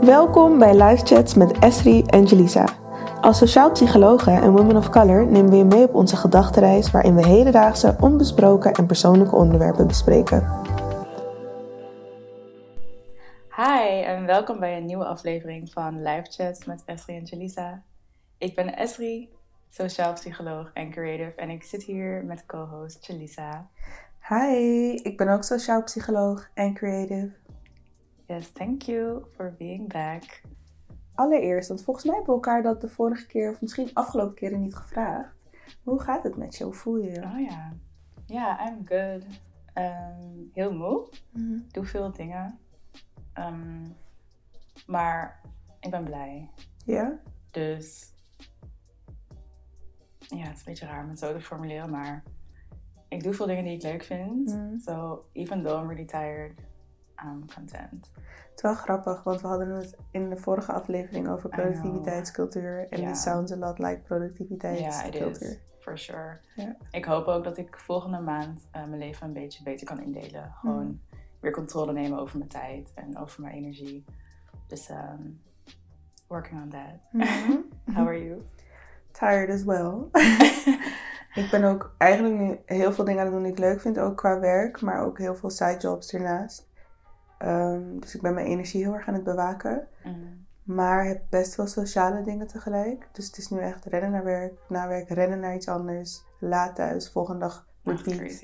Welkom bij Live Chats met Esri en Jelisa. Als sociaal psychologen en women of color nemen we je mee op onze gedachtenreis waarin we hedendaagse, onbesproken en persoonlijke onderwerpen bespreken. Hi en welkom bij een nieuwe aflevering van Live Chats met Esri en Jelisa. Ik ben Esri, sociaal psycholoog en creative en ik zit hier met co-host Jelisa. Hi, ik ben ook sociaal psycholoog en creative. Yes, thank you for being back. Allereerst, want volgens mij hebben we elkaar dat de vorige keer, of misschien afgelopen keren niet gevraagd. Hoe gaat het met je? Hoe voel je je? Oh ja. Ja, I'm good. Ehm, heel moe. Mhm. Doe veel dingen. Ehm, maar ik ben blij. Ja? Dus ja, het is een beetje raar om het zo te formuleren, maar ik doe veel dingen die ik leuk vind. Mhm. So even though I'm really tired, I'm content. Het is wel grappig, want we hadden het in de vorige aflevering over productiviteitscultuur. En Ja. it sounds a lot like productiviteitscultuur. For sure. Ik hoop ook dat ik volgende maand eh, mijn leven een beetje beter kan indelen. Gewoon Mhm. weer controle nemen over mijn tijd en over mijn energie. Dus um, working on that. Mhm. How are you? Tired as well. ik ben ook eigenlijk nu heel veel dingen aan het doen die ik leuk vind, ook qua werk, maar ook heel veel sidejobs ernaast. Ehm, dus ik ben mijn energie heel erg aan het bewaken. Mm. Maar heb best wel sociale dingen tegelijk. Dus het is nu echt rennen naar werk, na werk rennen naar iets anders, laat thuis, volgende dag Echt repeat.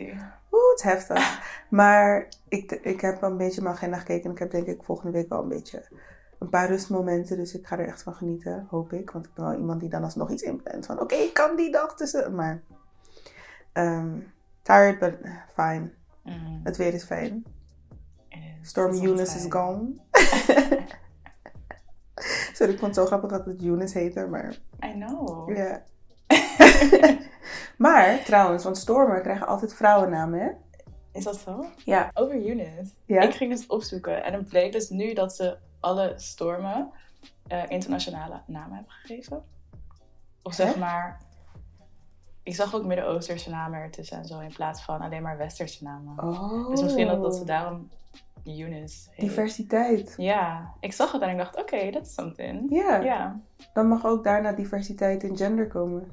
Oeh, het is heftig. maar ik, ik heb een beetje mijn agenda gekeken en ik heb denk ik volgende week wel een beetje een paar rustmomenten. Dus ik ga er echt van genieten, hoop ik. Want ik ben wel iemand die dan alsnog iets inplant van oké, ik kan die dag tussen. Maar ehm, tired, but fine. Mm. Het weer is fijn. It is. Storm Het is Eunice is gone. Sorry, ik vond het zo grappig dat het Eunice heette, maar I know. ja. maar trouwens, want stormen krijgen altijd vrouwennamen, hè? Is dat zo? Ja. Over Eunice. Ja? Ik ging dus opzoeken en het bleek dus nu dat ze alle stormen eh, internationale namen hebben gegeven. Of zeg Hè? maar, ik zag ook Midden-Oosterse namen ertussen en zo in plaats van alleen maar Westerse namen. Oh. Dus misschien dat, dat ze daarom Eunice heet. Diversiteit. Ja, ik zag het en ik dacht, oké, that's something. Ja. Dan mag ook daarna diversiteit in gender komen.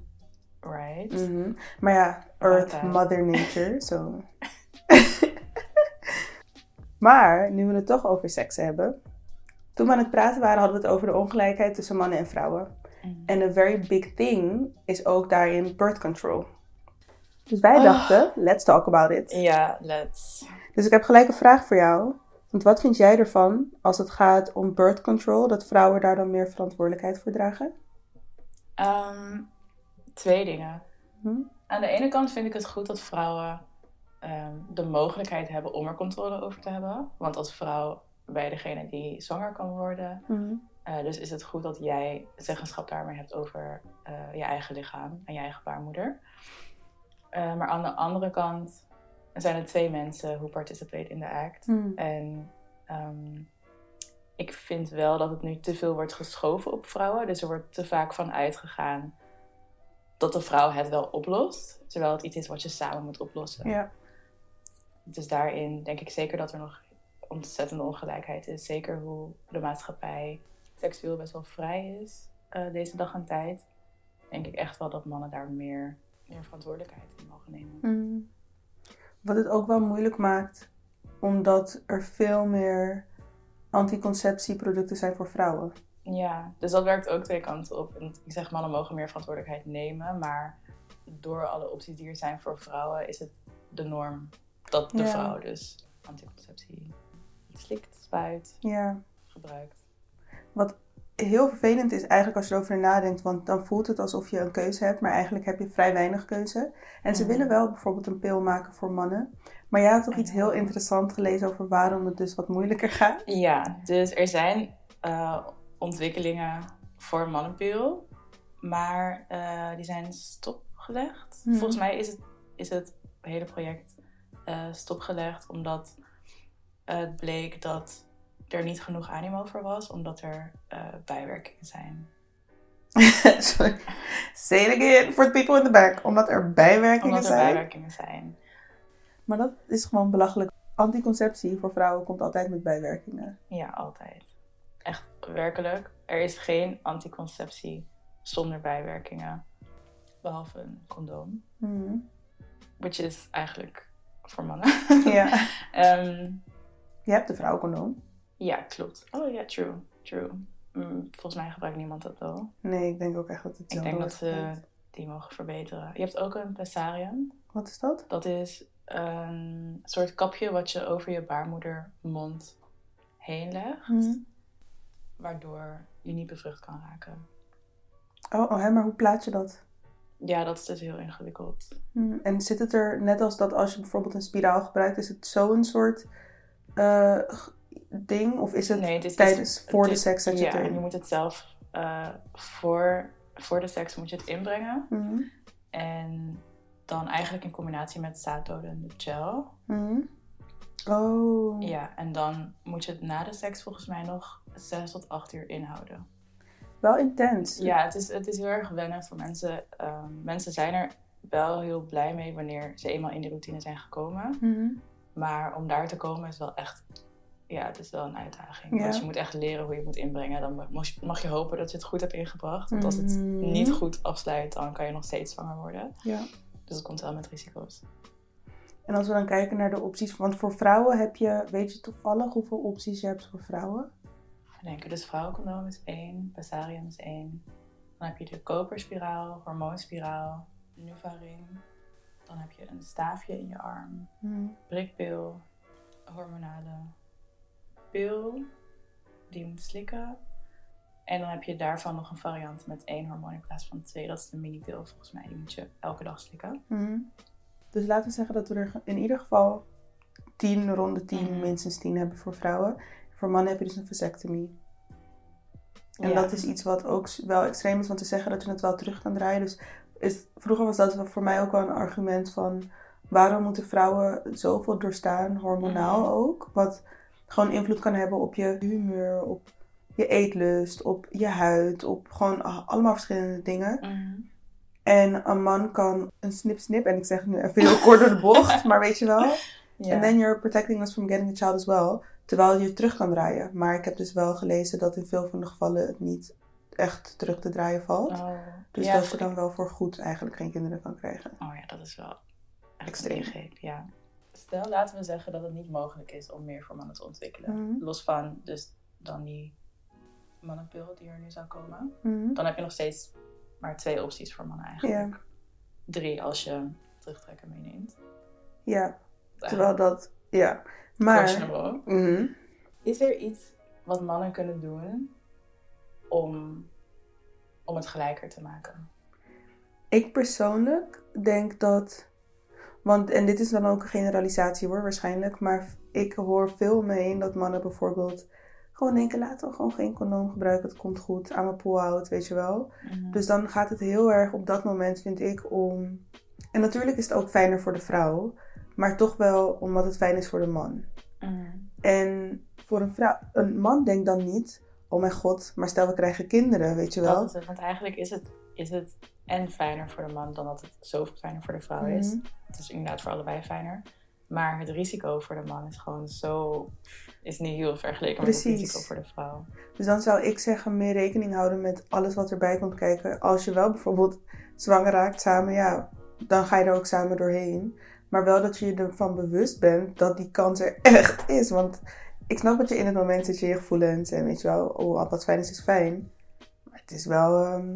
right. Mhm. Maar ja, Earth, Altijd. Mother Nature, zo. maar, nu we het toch over seks hebben. Toen we aan het praten waren, hadden we het over de ongelijkheid tussen mannen en vrouwen. Mm. En een very big thing is ook daarin birth control. Dus wij dachten, let's talk about it. Ja, let's. Dus ik heb gelijk een vraag voor jou. Want wat vind jij ervan als het gaat om birth control, dat vrouwen daar dan meer verantwoordelijkheid voor dragen? Ehm, twee dingen. Hm? Aan de ene kant vind ik het goed dat vrouwen ehm, de mogelijkheid hebben om er controle over te hebben. Want als vrouw ben je degene die zwanger kan worden. Mhm. Eh, dus is het goed dat jij zeggenschap daarmee hebt over eh, je eigen lichaam en je eigen baarmoeder. Eh, maar aan de andere kant zijn er twee mensen who participate in the act. Mhm. En ehm, ik vind wel dat het nu te veel wordt geschoven op vrouwen. Dus er wordt te vaak van uitgegaan dat de vrouw het wel oplost. Terwijl het iets is wat je samen moet oplossen. Ja. Dus daarin denk ik zeker dat er nog ontzettende ongelijkheid is. Zeker hoe de maatschappij seksueel best wel vrij is eh, deze dag en tijd. Denk ik echt wel dat mannen daar meer, meer verantwoordelijkheid in mogen nemen. Mm. Wat het ook wel moeilijk maakt, omdat er veel meer anticonceptieproducten zijn voor vrouwen. Ja, dus dat werkt ook twee kanten op. En ik zeg mannen mogen meer verantwoordelijkheid nemen, maar door alle opties die er zijn voor vrouwen is het de norm dat de Ja. vrouw dus anticonceptie slikt, spuit, Ja. gebruikt. Wat heel vervelend is eigenlijk als je erover nadenkt, want dan voelt het alsof je een keuze hebt, maar eigenlijk heb je vrij weinig keuze. En ze Mhm. willen wel bijvoorbeeld een pil maken voor mannen. Maar jij had toch iets heel interessants gelezen over waarom het dus wat moeilijker gaat? Ja, dus er zijn eh, ontwikkelingen voor een mannenpil, maar eh, die zijn stopgelegd. Mhm. Volgens mij is het, is het hele project eh, stopgelegd omdat het bleek dat er niet genoeg animo voor was, omdat er eh, bijwerkingen zijn. Sorry. Say it again for the people in the back. Omdat er bijwerkingen Omdat er zijn. bijwerkingen zijn. Maar dat is gewoon belachelijk. Anticonceptie voor vrouwen komt altijd met bijwerkingen. Ja, altijd. werkelijk, er is geen anticonceptie zonder bijwerkingen. Behalve een condoom. Mhm. Which is eigenlijk voor mannen. Ja. Ehm, Je hebt de vrouwencondoom. Ja, klopt. Oh ja, true. True. Mm, volgens mij gebruikt niemand dat wel. Nee, ik denk ook echt dat het zo Ik denk dat ze die mogen verbeteren. Je hebt ook een pessarium. Wat is dat? Dat is een soort kapje wat je over je baarmoedermond heen legt. Mhm. Waardoor je niet bevrucht kan raken. Oh, oh hè, maar hoe plaats je dat? Ja, dat is dus heel ingewikkeld. Mhm. En zit het er net als dat als je bijvoorbeeld een spiraal gebruikt, is het zo'n soort eh, ding? Of is het Nee, dit is- tijdens voor dit- de seks dat je ja, het en erin? je moet het zelf eh, voor, voor de seks moet je het inbrengen. Mhm. En dan eigenlijk in combinatie met zaaddodende gel. Mhm. Oh. Ja, en dan moet je het na de seks volgens mij nog 6 tot 8 uur inhouden. Wel intens. Ja, het is, het is heel erg wennen voor mensen. Ehm, mensen zijn er wel heel blij mee wanneer ze eenmaal in die routine zijn gekomen. Mhm. Maar om daar te komen is wel echt... Ja, het is wel een uitdaging. Ja. Want je moet echt leren hoe je het moet inbrengen. Dan mag je, mag je hopen dat je het goed hebt ingebracht. Want als het Mhm. niet goed afsluit, dan kan je nog steeds zwanger worden. Ja. Dus het komt wel met risico's. En als we dan kijken naar de opties, want voor vrouwen heb je, weet je toevallig hoeveel opties je hebt voor vrouwen? Even denken, dus vrouwencondoom is één, Passarium is één. Dan heb je de koperspiraal, hormoonspiraal, Nuvaring. Dan heb je een staafje in je arm, Mhm. prikpil, hormonale pil die je moet slikken. En dan heb je daarvan nog een variant met één hormoon in plaats van twee. Dat is de mini-pil volgens mij. Die moet je elke dag slikken. Mhm. Dus laten we zeggen dat we er in ieder geval 10, ronde 10, Mhm. minstens 10 hebben voor vrouwen. Voor mannen heb je dus een vasectomie. En Ja. dat is iets wat ook wel extreem is, want te zeggen dat je het wel terug kan draaien. Dus is, vroeger was dat voor mij ook wel een argument van waarom moeten vrouwen zoveel doorstaan, hormonaal Mhm. ook. Wat gewoon invloed kan hebben op je humeur, op je eetlust, op je huid, op gewoon allemaal verschillende dingen. En een man kan een snip-snip, en ik zeg nu even heel kort door de bocht, maar weet je wel. And then you're protecting us from getting a child as well. Terwijl je terug kan draaien. Maar ik heb dus wel gelezen dat in veel van de gevallen het niet echt terug te draaien valt. Oh. Dus Ja, dat je voor- dan wel voor goed eigenlijk geen kinderen kan krijgen. Oh ja, dat is wel Extreem. ja. Stel, laten we zeggen dat het niet mogelijk is om meer voor mannen te ontwikkelen. Mhm. Los van dus dan die mannenpil die er nu zou komen. Mhm. Dan heb je nog steeds maar twee opties voor mannen eigenlijk. Drie als je terugtrekken meeneemt. Ja, terwijl dat, ja. Maar. Mhm. Is er iets wat mannen kunnen doen om, om het gelijker te maken? ik persoonlijk denk dat, want, en dit is dan ook een generalisatie hoor, waarschijnlijk. Maar ik hoor veel om me heen dat mannen bijvoorbeeld gewoon denken, laten we gewoon geen condoom gebruiken. Het komt goed, aan mijn pull-out, weet je wel. Dus dan gaat het heel erg op dat moment, vind ik, om. En natuurlijk is het ook fijner voor de vrouw, maar toch wel omdat het fijn is voor de man. Mhm. En voor een vrouw, een man denkt dan niet: oh mijn god, maar stel we krijgen kinderen, weet je wel. Dat is het, want eigenlijk is het, is het en fijner voor de man dan dat het zoveel fijner voor de vrouw is. Mhm. Het is inderdaad voor allebei fijner. Maar het risico voor de man is gewoon zo... is niet heel vergeleken met het risico voor de vrouw. Dus dan zou ik zeggen: meer rekening houden met alles wat erbij komt kijken. Als je wel bijvoorbeeld zwanger raakt samen, ja, dan ga je er ook samen doorheen. Maar wel dat je je ervan bewust bent dat die kans er echt is. Want ik snap dat je in het moment zit je je gevoelens en weet je wel, oh, wat fijn is, is fijn. Maar het is wel, ehm,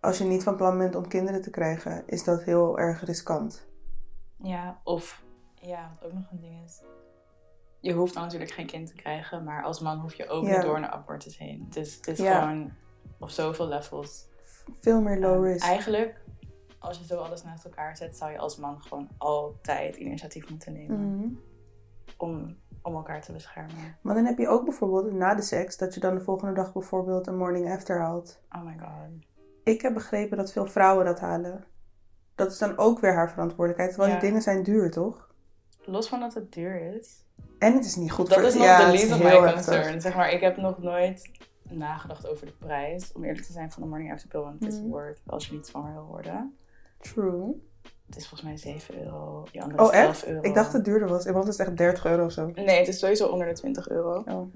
als je niet van plan bent om kinderen te krijgen, is dat heel erg riskant. Ja, of... Ja, wat ook nog een ding is... Je hoeft dan natuurlijk geen kind te krijgen, maar als man hoef je ook Ja. niet door een abortus heen. Dus het is Ja. gewoon op zoveel levels. Veel meer low Ehm, risk. Eigenlijk, als je zo alles naast elkaar zet, zou je als man gewoon altijd initiatief moeten nemen Mhm. om, om elkaar te beschermen. Maar dan heb je ook bijvoorbeeld na de seks, dat je dan de volgende dag bijvoorbeeld een morning after haalt. Oh my god. Ik heb begrepen dat veel vrouwen dat halen. Dat is dan ook weer haar verantwoordelijkheid. Terwijl Ja. die dingen zijn duur, toch? Los van dat het duur is, En het is niet goed dat voor is nog ja, de least of my concern. Zeg maar, ik heb nog nooit nagedacht over de prijs, om eerlijk te zijn, van de morning after pill. Want het is Mhm. worth als je niet zwanger wil worden. True. Het is volgens mij 7 euro, die andere Oh, is 11 echt? euro. Ik dacht dat het duurder was. Want het is echt 30 euro of zo. Nee, het is sowieso onder de 20 euro. Oh.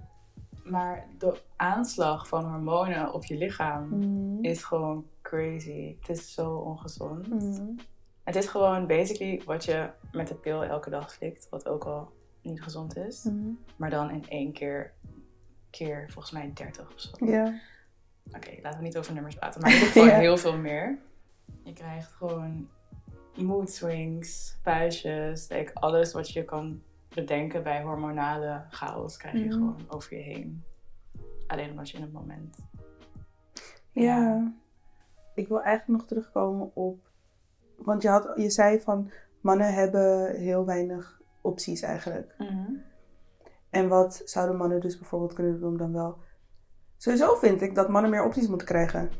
Maar de aanslag van hormonen op je lichaam Mhm. is gewoon crazy. Het is zo ongezond. Mhm. Het is gewoon basically wat je met de pil elke dag slikt, wat ook al niet gezond is. Mhm. Maar dan in één keer, keer volgens mij 30 of zo. Ja. Oké, laten we niet over nummers praten, maar het is gewoon heel veel meer. Je krijgt gewoon mood swings, puistjes, like alles wat je kan bedenken bij hormonale chaos krijg je Mhm. gewoon over je heen. Alleen omdat je in het moment. Ja. Ik wil eigenlijk nog terugkomen op. Want je, had, je zei van mannen hebben heel weinig opties eigenlijk. En wat zouden mannen dus bijvoorbeeld kunnen doen dan wel? Sowieso vind ik dat mannen meer opties moeten krijgen.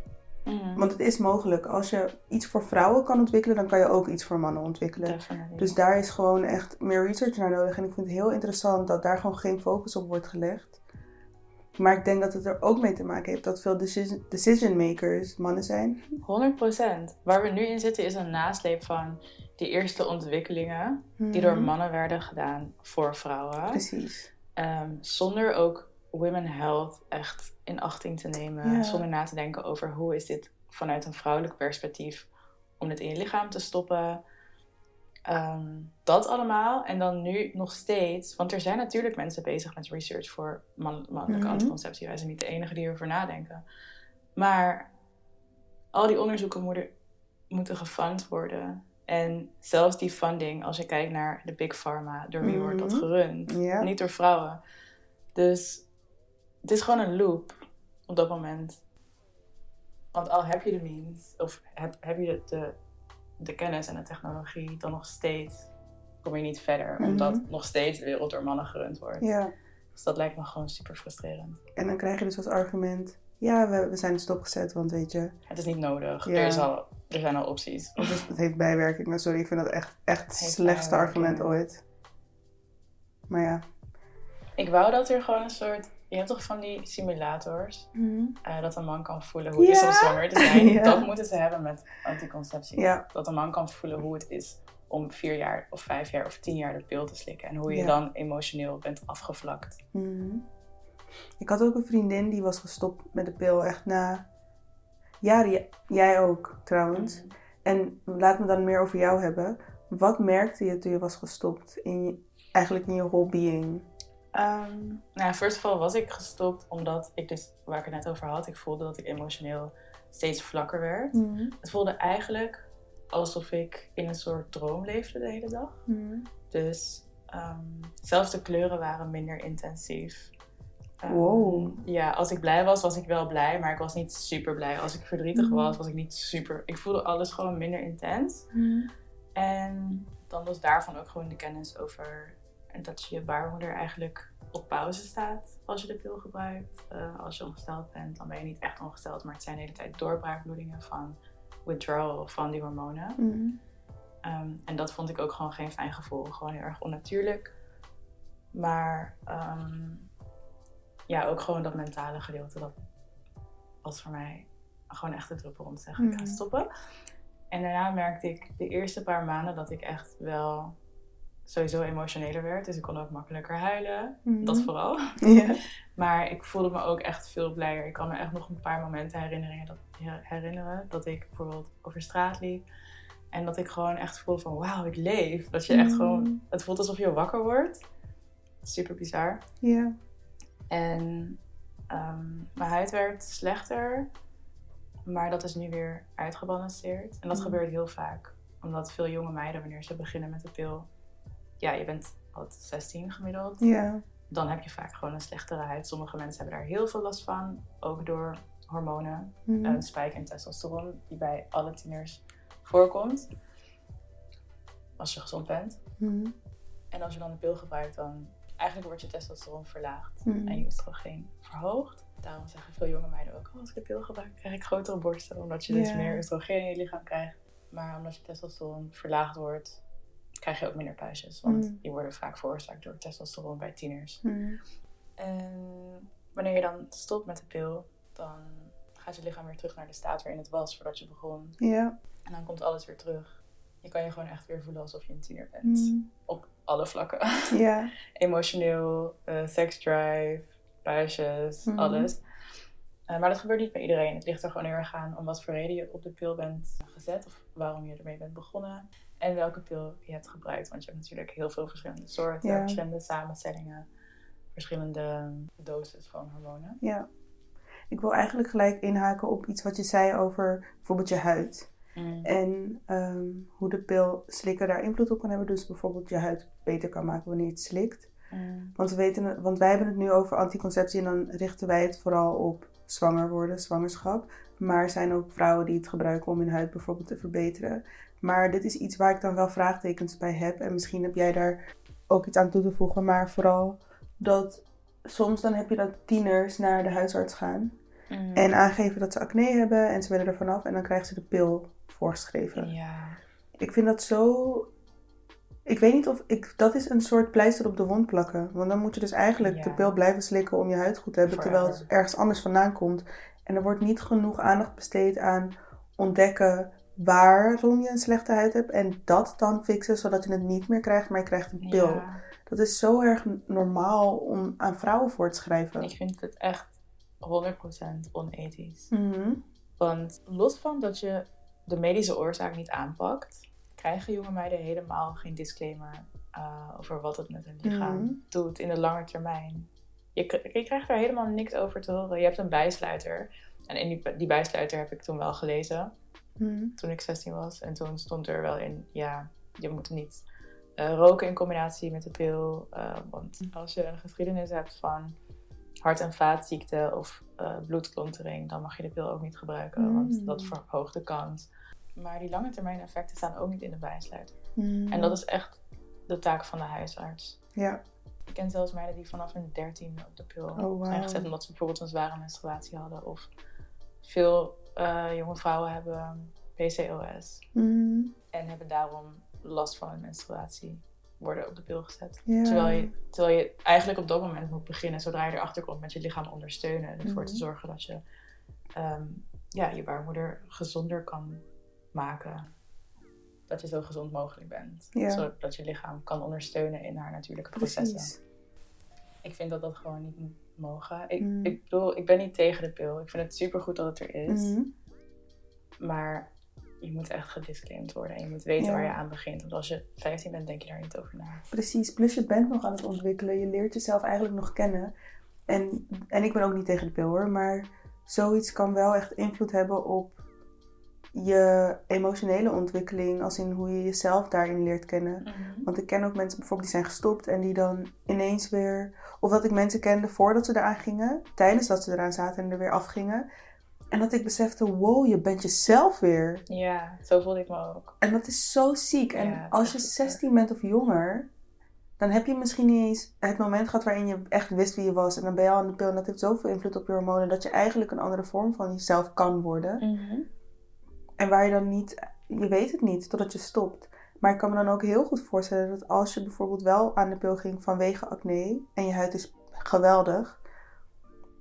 Mhm. Want het is mogelijk. Als je iets voor vrouwen kan ontwikkelen, dan kan je ook iets voor mannen ontwikkelen. Definitely. Dus daar is gewoon echt meer research naar nodig. En ik vind het heel interessant dat daar gewoon geen focus op wordt gelegd. Maar ik denk dat het er ook mee te maken heeft dat veel decision, decision makers mannen zijn. 100%. Waar we nu in zitten is een nasleep van die eerste ontwikkelingen die door Mhm. mannen werden gedaan voor vrouwen. Precies. Ehm, zonder ook women health echt in achting te nemen. Ja. Zonder na te denken over hoe is dit vanuit een vrouwelijk perspectief om het in je lichaam te stoppen. Ehm, dat allemaal. En dan nu nog steeds. Want er zijn natuurlijk mensen bezig met research voor man- mannelijke Mhm. anticonceptie. Wij zijn niet de enige die erover nadenken. Maar al die onderzoeken moeten, moeten gefund worden. En zelfs die funding, als je kijkt naar de big pharma, door wie wordt dat Mhm. gerund? Niet door vrouwen. Dus het is gewoon een loop op dat moment. Want al heb je de means, of heb, heb je de, de, kennis en de technologie, dan nog steeds kom je niet verder. Mhm. Omdat nog steeds de wereld door mannen gerund wordt. Ja. Dus dat lijkt me gewoon super frustrerend. En dan krijg je dus als argument: ja, we, we zijn stopgezet, want weet je, Het is niet nodig. Ja. Er, is al, er zijn al opties. het, is- het heeft bijwerkingen. Sorry, ik vind dat echt, echt het slechtste argument ooit. Maar ja. Ik wou dat er gewoon een soort... Je hebt toch van die simulators? eh, dat een man kan voelen hoe het Ja. is om zwanger te zijn. Ja. Dat moeten ze hebben met anticonceptie. Ja. Dat een man kan voelen hoe het is om vier jaar of vijf jaar of tien jaar de pil te slikken. En hoe je dan emotioneel bent afgevlakt. Mhm. Ik had ook een vriendin die was gestopt met de pil echt na. Ja, die- jij ook trouwens. En laat me dan meer over jou hebben. Wat merkte je toen je was gestopt in je, eigenlijk in je whole being? Ehm, nou first of all was ik gestopt omdat ik dus, waar ik het net over had, ik voelde dat ik emotioneel steeds vlakker werd. Het voelde eigenlijk alsof ik in een soort droom leefde de hele dag. Dus ehm, zelfs de kleuren waren minder intensief. Ehm, Wow. Ja, als ik blij was, was ik wel blij, maar ik was niet super blij. Als ik verdrietig Mhm. was, was ik niet super. Ik voelde alles gewoon minder intens. En dan was daarvan ook gewoon de kennis over dat je baarmoeder eigenlijk op pauze staat als je de pil gebruikt. Eh, als je ongesteld bent, dan ben je niet echt ongesteld, maar het zijn de hele tijd doorbraakbloedingen van withdrawal van die hormonen. Ehm, en dat vond ik ook gewoon geen fijn gevoel. Gewoon heel erg onnatuurlijk. Maar ehm, ja, ook gewoon dat mentale gedeelte. Dat was voor mij gewoon echt de druppel om te zeggen, ik ga Mhm. stoppen. En daarna merkte ik de eerste paar maanden dat ik echt wel sowieso emotioneler werd. Dus ik kon ook makkelijker huilen. Dat vooral. Maar ik voelde me ook echt veel blijer. Ik kan me echt nog een paar momenten herinneren dat, herinneren dat ik bijvoorbeeld over straat liep. En dat ik gewoon echt voelde van wauw, ik leef. Dat je echt Mm. gewoon, het voelt alsof je wakker wordt. Super bizar. Ja. En ehm, mijn huid werd slechter. Maar dat is nu weer uitgebalanceerd. En dat Mm. gebeurt heel vaak. Omdat veel jonge meiden, wanneer ze beginnen met de pil... Ja, je bent wat 16 gemiddeld Ja. dan heb je vaak gewoon een slechtere huid. Sommige mensen hebben daar heel veel last van, ook door hormonen, Mhm. een spike in testosteron, die bij alle tieners voorkomt. Als je gezond bent. Mhm. En als je dan de pil gebruikt, dan eigenlijk wordt je testosteron verlaagd Mhm. en je oestrogeen verhoogd. Daarom zeggen veel jonge meiden ook, oh, als ik de pil gebruik, krijg ik grotere borsten, omdat je dus meer oestrogeen in je lichaam krijgt. Maar omdat je testosteron verlaagd wordt, krijg je ook minder puistjes. Want Mhm. die worden vaak veroorzaakt door testosteron bij tieners. Mhm. En wanneer je dan stopt met de pil, dan gaat je lichaam weer terug naar de staat waarin het was voordat je begon. Ja. En dan komt alles weer terug. Je kan je gewoon echt weer voelen alsof je een tiener bent. Mhm. Op alle vlakken. Ja. Emotioneel, eh seksdrive, puistjes, Mhm. alles. Eh, maar dat gebeurt niet bij iedereen. Het ligt er gewoon heel erg aan om wat voor reden je op de pil bent gezet of waarom je ermee bent begonnen en welke pil je hebt gebruikt. Want je hebt natuurlijk heel veel verschillende soorten, Ja. verschillende samenstellingen, verschillende doses van hormonen. Ja. Ik wil eigenlijk gelijk inhaken op iets wat je zei over bijvoorbeeld je huid. En ehm, hoe de pil slikken daar invloed op kan hebben. Dus bijvoorbeeld je huid beter kan maken wanneer je het slikt. Mm. Want, we weten, want wij hebben het nu over anticonceptie en dan richten wij het vooral op zwanger worden, zwangerschap. Maar er zijn ook vrouwen die het gebruiken om hun huid bijvoorbeeld te verbeteren. Maar dit is iets waar ik dan wel vraagtekens bij heb. En misschien heb jij daar ook iets aan toe te voegen. Maar vooral dat soms dan heb je dat tieners naar de huisarts gaan. Mm. En aangeven dat ze acne hebben en ze willen er vanaf. En dan krijgen ze de pil voorgeschreven. Ja. Ik vind dat zo. Ik weet niet of ik. Dat is een soort pleister op de wond plakken. Want dan moet je dus eigenlijk Ja. de pil blijven slikken om je huid goed te hebben. Terwijl het ergens anders vandaan komt. En er wordt niet genoeg aandacht besteed aan ontdekken waarom je een slechte huid hebt. En dat dan fixen zodat je het niet meer krijgt, maar je krijgt een pil. Ja. Dat is zo erg normaal om aan vrouwen voor te schrijven. Ik vind het echt 100% onethisch. Mhm. Want los van dat je de medische oorzaak niet aanpakt, krijgen jonge meiden helemaal geen disclaimer eh, over wat het met hun lichaam Mhm. doet in de lange termijn. Je, je krijgt daar helemaal niks over te horen. Je hebt een bijsluiter. En in die, die bijsluiter heb ik toen wel gelezen, Mhm. toen ik 16 was. En toen stond er wel in, ja, je moet niet eh, roken in combinatie met de pil. eh, want als je een geschiedenis hebt van hart- en vaatziekten of eh, bloedklontering, dan mag je de pil ook niet gebruiken, Mm. want dat verhoogt de kans. Maar die lange termijn effecten staan ook niet in de bijsluiter. Mhm. En dat is echt de taak van de huisarts. Ja. Ik ken zelfs meiden die vanaf hun dertiende op de pil Oh, zijn gezet omdat ze bijvoorbeeld een zware menstruatie hadden. Of veel eh, jonge vrouwen hebben PCOS Mhm. en hebben daarom last van hun menstruatie. Worden op de pil gezet. Terwijl, je, terwijl je eigenlijk op dat moment moet beginnen, zodra je erachter komt, met je lichaam ondersteunen. Ervoor te Mhm. zorgen dat je ehm, ja, je baarmoeder gezonder kan maken. Dat je zo gezond mogelijk bent. Ja. Zodat je lichaam kan ondersteunen in haar natuurlijke processen. Precies. Ik vind dat dat gewoon niet moet mogen. Ik, Mm. ik bedoel, ik ben niet tegen de pil. Ik vind het supergoed dat het er is. Mhm. Maar je moet echt gedisclaimd worden. En je moet weten Ja. waar je aan begint. Want als je 15 bent, denk je daar niet over na. Precies, plus je bent nog aan het ontwikkelen. Je leert jezelf eigenlijk nog kennen. En, en ik ben ook niet tegen de pil hoor, maar zoiets kan wel echt invloed hebben op je emotionele ontwikkeling. Als in hoe je jezelf daarin leert kennen. Want ik ken ook mensen bijvoorbeeld die zijn gestopt en die dan ineens weer. Of dat ik mensen kende voordat ze eraan gingen, tijdens dat ze eraan zaten en er weer afgingen. En dat ik besefte, wow, je bent jezelf weer. Ja, zo voelde ik me ook. En dat is zo ziek. En Ja, als je echt ziek, 16 bent of jonger, dan heb je misschien niet eens het moment gehad waarin je echt wist wie je was. En dan ben je al aan de pil en dat heeft zoveel invloed op je hormonen dat je eigenlijk een andere vorm van jezelf kan worden. En waar je dan niet, je weet het niet totdat je stopt. Maar ik kan me dan ook heel goed voorstellen dat als je bijvoorbeeld wel aan de pil ging vanwege acne en je huid is geweldig.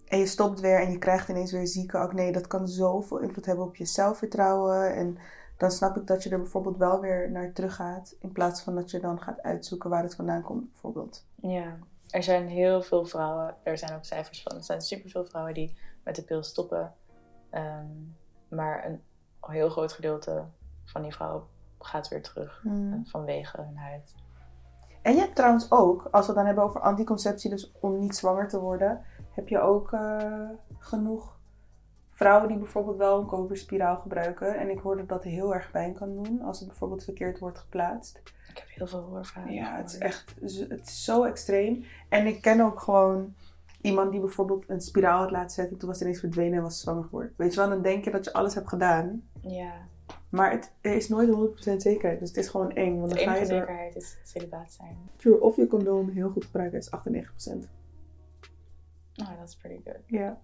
En je stopt weer en je krijgt ineens weer zieke acne. Dat kan zoveel invloed hebben op je zelfvertrouwen. En dan snap ik dat je er bijvoorbeeld wel weer naar terug gaat. In plaats van dat je dan gaat uitzoeken waar het vandaan komt, bijvoorbeeld. Ja, er zijn heel veel vrouwen, er zijn ook cijfers van, er zijn superveel vrouwen die met de pil stoppen. Ehm, maar een heel groot gedeelte van die vrouwen gaat weer terug Hmm. eh, vanwege hun huid. En je hebt trouwens ook, als we het dan hebben over anticonceptie, dus om niet zwanger te worden, heb je ook eh, genoeg vrouwen die bijvoorbeeld wel een koperspiraal gebruiken. En ik hoor dat dat heel erg pijn kan doen als het bijvoorbeeld verkeerd wordt geplaatst. Ik heb heel veel hoorverhalen. Ja, het is echt het is zo extreem. En ik ken ook gewoon iemand die bijvoorbeeld een spiraal had laten zetten. Toen was het ineens verdwenen en was zwanger geworden. Weet je wel, dan denk je dat je alles hebt gedaan. Ja, Maar het, er is nooit 100% zekerheid. Dus het is gewoon eng. Want de dan ga je er... zekerheid is celibaat zijn. True, of je condoom heel goed gebruiken is 98%. Oh, dat is pretty good. Ja.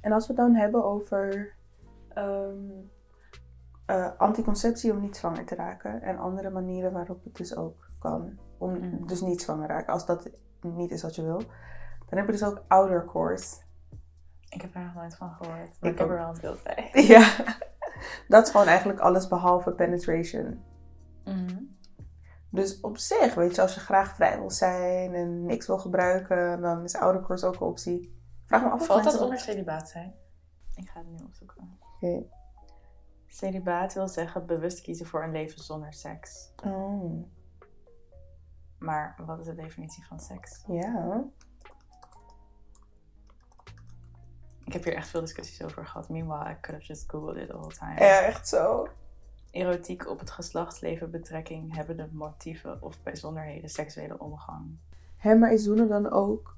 En als we het dan hebben over ehm, eh, anticonceptie om niet zwanger te raken. En andere manieren waarop het dus ook kan. Om Mhm. dus niet zwanger te raken. Als dat niet is wat je wil. Dan heb je dus ook outer course. Ik heb er nog nooit van gehoord. Maar Ik ik, heb er wel een beeld bij. Ja. Dat is gewoon eigenlijk alles behalve penetration. Mhm. Dus op zich, weet je, als je graag vrij wil zijn en niks wil gebruiken, dan is outer course ook een optie. Vraag me af of Valt dat onder celibaat zijn? Ik ga het nu opzoeken. Oké. Celibaat wil zeggen bewust kiezen voor een leven zonder seks. Oh, Maar wat is de definitie van seks? ja. Ik heb hier echt veel discussies over gehad. Meanwhile, I could have just googled it the whole time. Ja, echt zo. Erotiek op het geslachtsleven betrekking hebben de motieven of bijzonderheden seksuele omgang. Hé, maar is zoenen dan ook...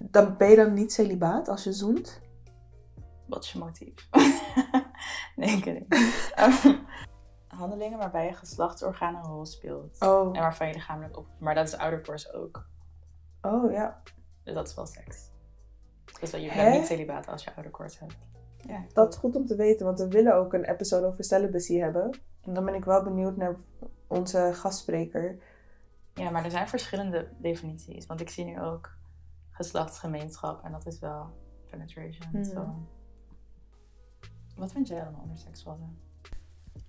Dan ben je dan niet celibaat als je zoent? Wat is je motief? nee, ik niet. Ehm, Handelingen waarbij je geslachtsorgaan een rol speelt. Oh, En waarvan je lichamelijk op... Maar dat is ouderkoers ook. oh ja. Dus dat is wel seks. Dus dat je Hè? bent niet celibaat als je ouderkoorts hebt. Ja, Dat is goed om te weten, want we willen ook een episode over celibacy hebben. En dan ben ik wel benieuwd naar onze gastspreker. Ja, maar er zijn verschillende definities. Want ik zie nu ook geslachtsgemeenschap en dat is wel penetration. Zo. Wat vind jij dan onder seksuele?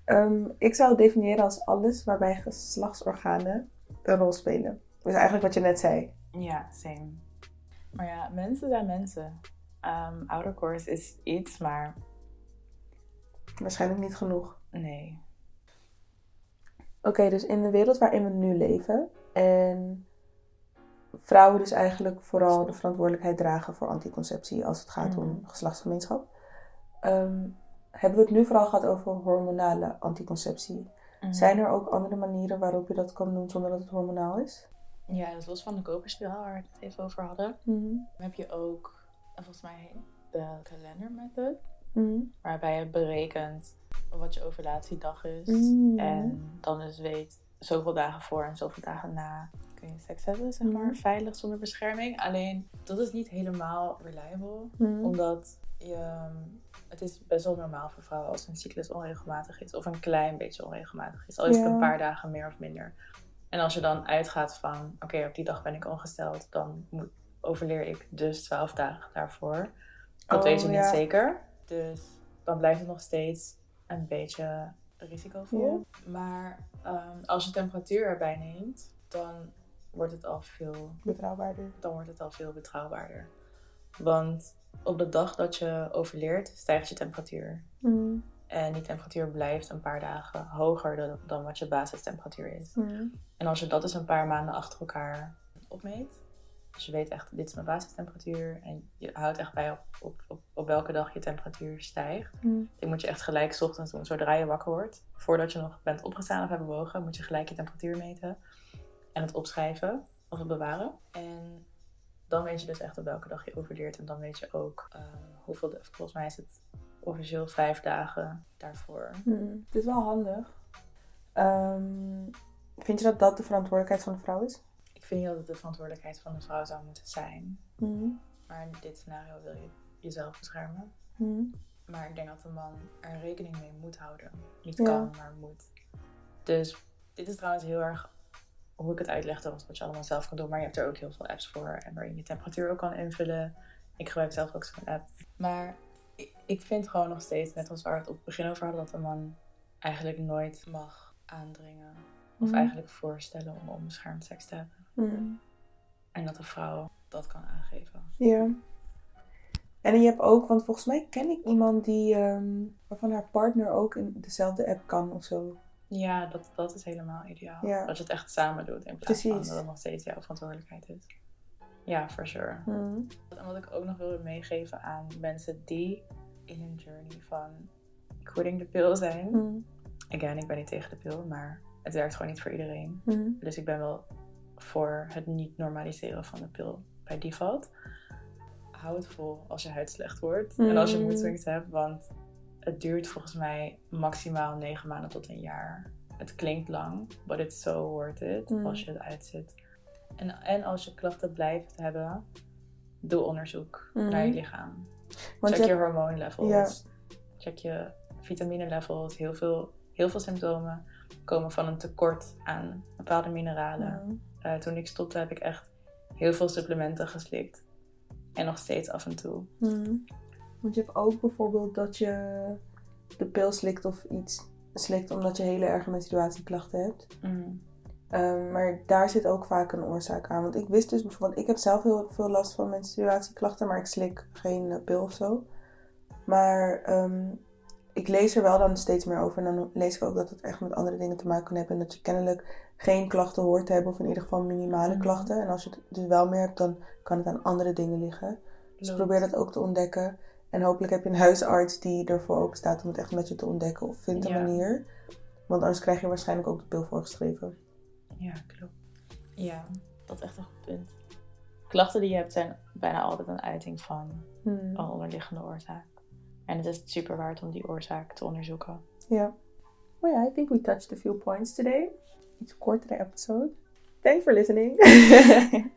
Ehm, ik zou het definiëren als alles waarbij geslachtsorganen een rol spelen. Dus eigenlijk wat je net zei. Ja, same. Maar ja, mensen zijn mensen. Oudercourse is iets, maar Waarschijnlijk niet genoeg. nee. Oké, dus in de wereld waarin we nu leven en vrouwen dus eigenlijk vooral de verantwoordelijkheid dragen voor anticonceptie als het gaat om Mhm. geslachtsgemeenschap, ehm, hebben we het nu vooral gehad over hormonale anticonceptie. Mhm. Zijn er ook andere manieren waarop je dat kan doen zonder dat het hormonaal is? Ja, dus los van de koperspiraal waar we het even over hadden, dan heb je ook, volgens mij de calendar method, Mhm. waarbij je berekent wat je ovulatiedag is. Mhm. En dan dus weet, zoveel dagen voor en zoveel dagen na kun je seks hebben, zeg maar, Mhm. veilig zonder bescherming. Alleen, dat is niet helemaal reliable, Mhm. omdat je, het is best wel normaal voor vrouwen als een cyclus onregelmatig is, of een klein beetje onregelmatig is, al is het een paar dagen meer of minder. En als je dan uitgaat van, oké, op die dag ben ik ongesteld, dan moet, overleer ik dus 12 dagen daarvoor. Dat Oh, weet je niet zeker. Dus dan blijft het nog steeds een beetje risicovol. Maar ehm, als je temperatuur erbij neemt, dan wordt het al veel Betrouwbaarder. dan wordt het al veel betrouwbaarder. Want op de dag dat je overleert, stijgt je temperatuur. Mhm. En die temperatuur blijft een paar dagen hoger dan, dan wat je basistemperatuur is. Mhm. En als je dat dus een paar maanden achter elkaar opmeet, dus je weet echt, dit is mijn basistemperatuur. En je houdt echt bij op, op, op, op welke dag je temperatuur stijgt. Mhm. Die moet je echt gelijk 's ochtends doen, zodra je wakker wordt. Voordat je nog bent opgestaan of hebt bewogen, moet je gelijk je temperatuur meten. En het opschrijven of het bewaren. En dan weet je dus echt op welke dag je overleert. En dan weet je ook eh, hoeveel, volgens mij is het officieel vijf dagen daarvoor. Mhm. Het is wel handig. Ehm, vind je dat dat de verantwoordelijkheid van de vrouw is? Ik vind niet dat het de verantwoordelijkheid van de vrouw zou moeten zijn. Mhm. Maar in dit scenario wil je jezelf beschermen. Mhm. Maar ik denk dat de man er rekening mee moet houden. Niet Ja. kan, maar moet. Dus dit is trouwens heel erg hoe ik het uitlegde, was wat je allemaal zelf kan doen. Maar je hebt er ook heel veel apps voor en waarin je temperatuur ook kan invullen. Ik gebruik zelf ook zo'n app. Maar ik, vind gewoon nog steeds, net als waar we het op het begin over hadden, dat de man eigenlijk nooit mag aandringen. Of Mhm. eigenlijk voorstellen om onbeschermd seks te hebben. Mhm. En dat de vrouw dat kan aangeven. Ja. En je hebt ook, want volgens mij ken ik iemand die, ehm, waarvan haar partner ook in dezelfde app kan of zo. Ja, dat, dat is helemaal ideaal. Ja. Dat je het echt samen doet in plaats van Precies. dat het nog steeds jouw verantwoordelijkheid is. Ja, for sure. Mhm. En wat ik ook nog wil meegeven aan mensen die in hun journey van quitting de pil zijn. Mhm. Again, ik ben niet tegen de pil, maar het werkt gewoon niet voor iedereen. Mhm. Dus ik ben wel voor het niet normaliseren van de pil bij default. Hou het vol als je huid slecht wordt en als je moedswings hebt, want het duurt volgens mij maximaal negen maanden tot een jaar. Het klinkt lang, but it's so worth it als je het uitzit. En, en als je klachten blijft hebben, doe onderzoek Mm. naar je lichaam. Want Check je hormoonlevels. Ja. Check je vitamine levels. Heel veel, heel veel symptomen komen van een tekort aan bepaalde mineralen. Mhm. Eh, toen ik stopte heb ik echt heel veel supplementen geslikt. En nog steeds af en toe. Mhm. Want je hebt ook bijvoorbeeld dat je de pil slikt of iets slikt omdat je hele erge menstruatieklachten hebt. Mm. Ehm, maar daar zit ook vaak een oorzaak aan. Want ik wist dus bijvoorbeeld, ik heb zelf heel veel last van menstruatieklachten, maar ik slik geen pil of zo. Maar ehm, ik lees er wel dan steeds meer over. En dan lees ik ook dat het echt met andere dingen te maken kan hebben. En dat je kennelijk geen klachten hoort te hebben, of in ieder geval minimale Mhm. klachten. En als je het dus wel meer hebt, dan kan het aan andere dingen liggen. Dus probeer dat ook te ontdekken. En hopelijk heb je een huisarts die ervoor open staat om het echt met je te ontdekken. Of vind een Ja. manier. Want anders krijg je waarschijnlijk ook de pil voorgeschreven. Ja, klopt. Ja, dat is echt een goed punt. Klachten die je hebt zijn bijna altijd een uiting van Hmm. een onderliggende oorzaak. En het is super waard om die oorzaak te onderzoeken. Ja. Well, yeah, I think we touched a few points today. Iets kortere episode. Thanks for listening.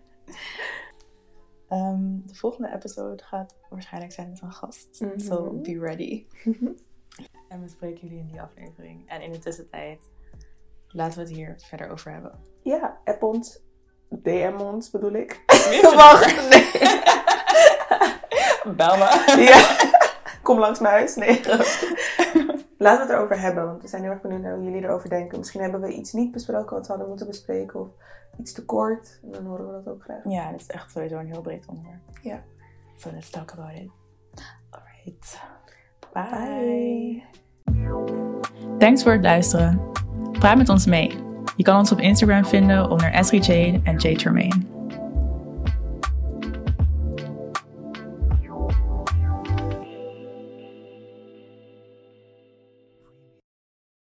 Ehm, de volgende episode gaat waarschijnlijk zijn met een gast. Mhm. So be ready. En we spreken jullie in die aflevering. En in de tussentijd laten we het hier verder over hebben. ja, app ons. DM ons bedoel ik. Wacht, nee. Bel me. ja. Kom langs mijn huis. Nee. Laten we het erover hebben, want we zijn heel erg benieuwd naar hoe jullie erover denken. Misschien hebben we iets niet besproken wat we hadden moeten bespreken, of iets te kort. En dan horen we dat ook graag. Ja, dit is echt sowieso een heel breed onderwerp. Ja. So let's talk about it. Alright. Bye. Bye. Thanks voor het luisteren. Praat met ons mee. Je kan ons op Instagram vinden onder Esri en Tremaine.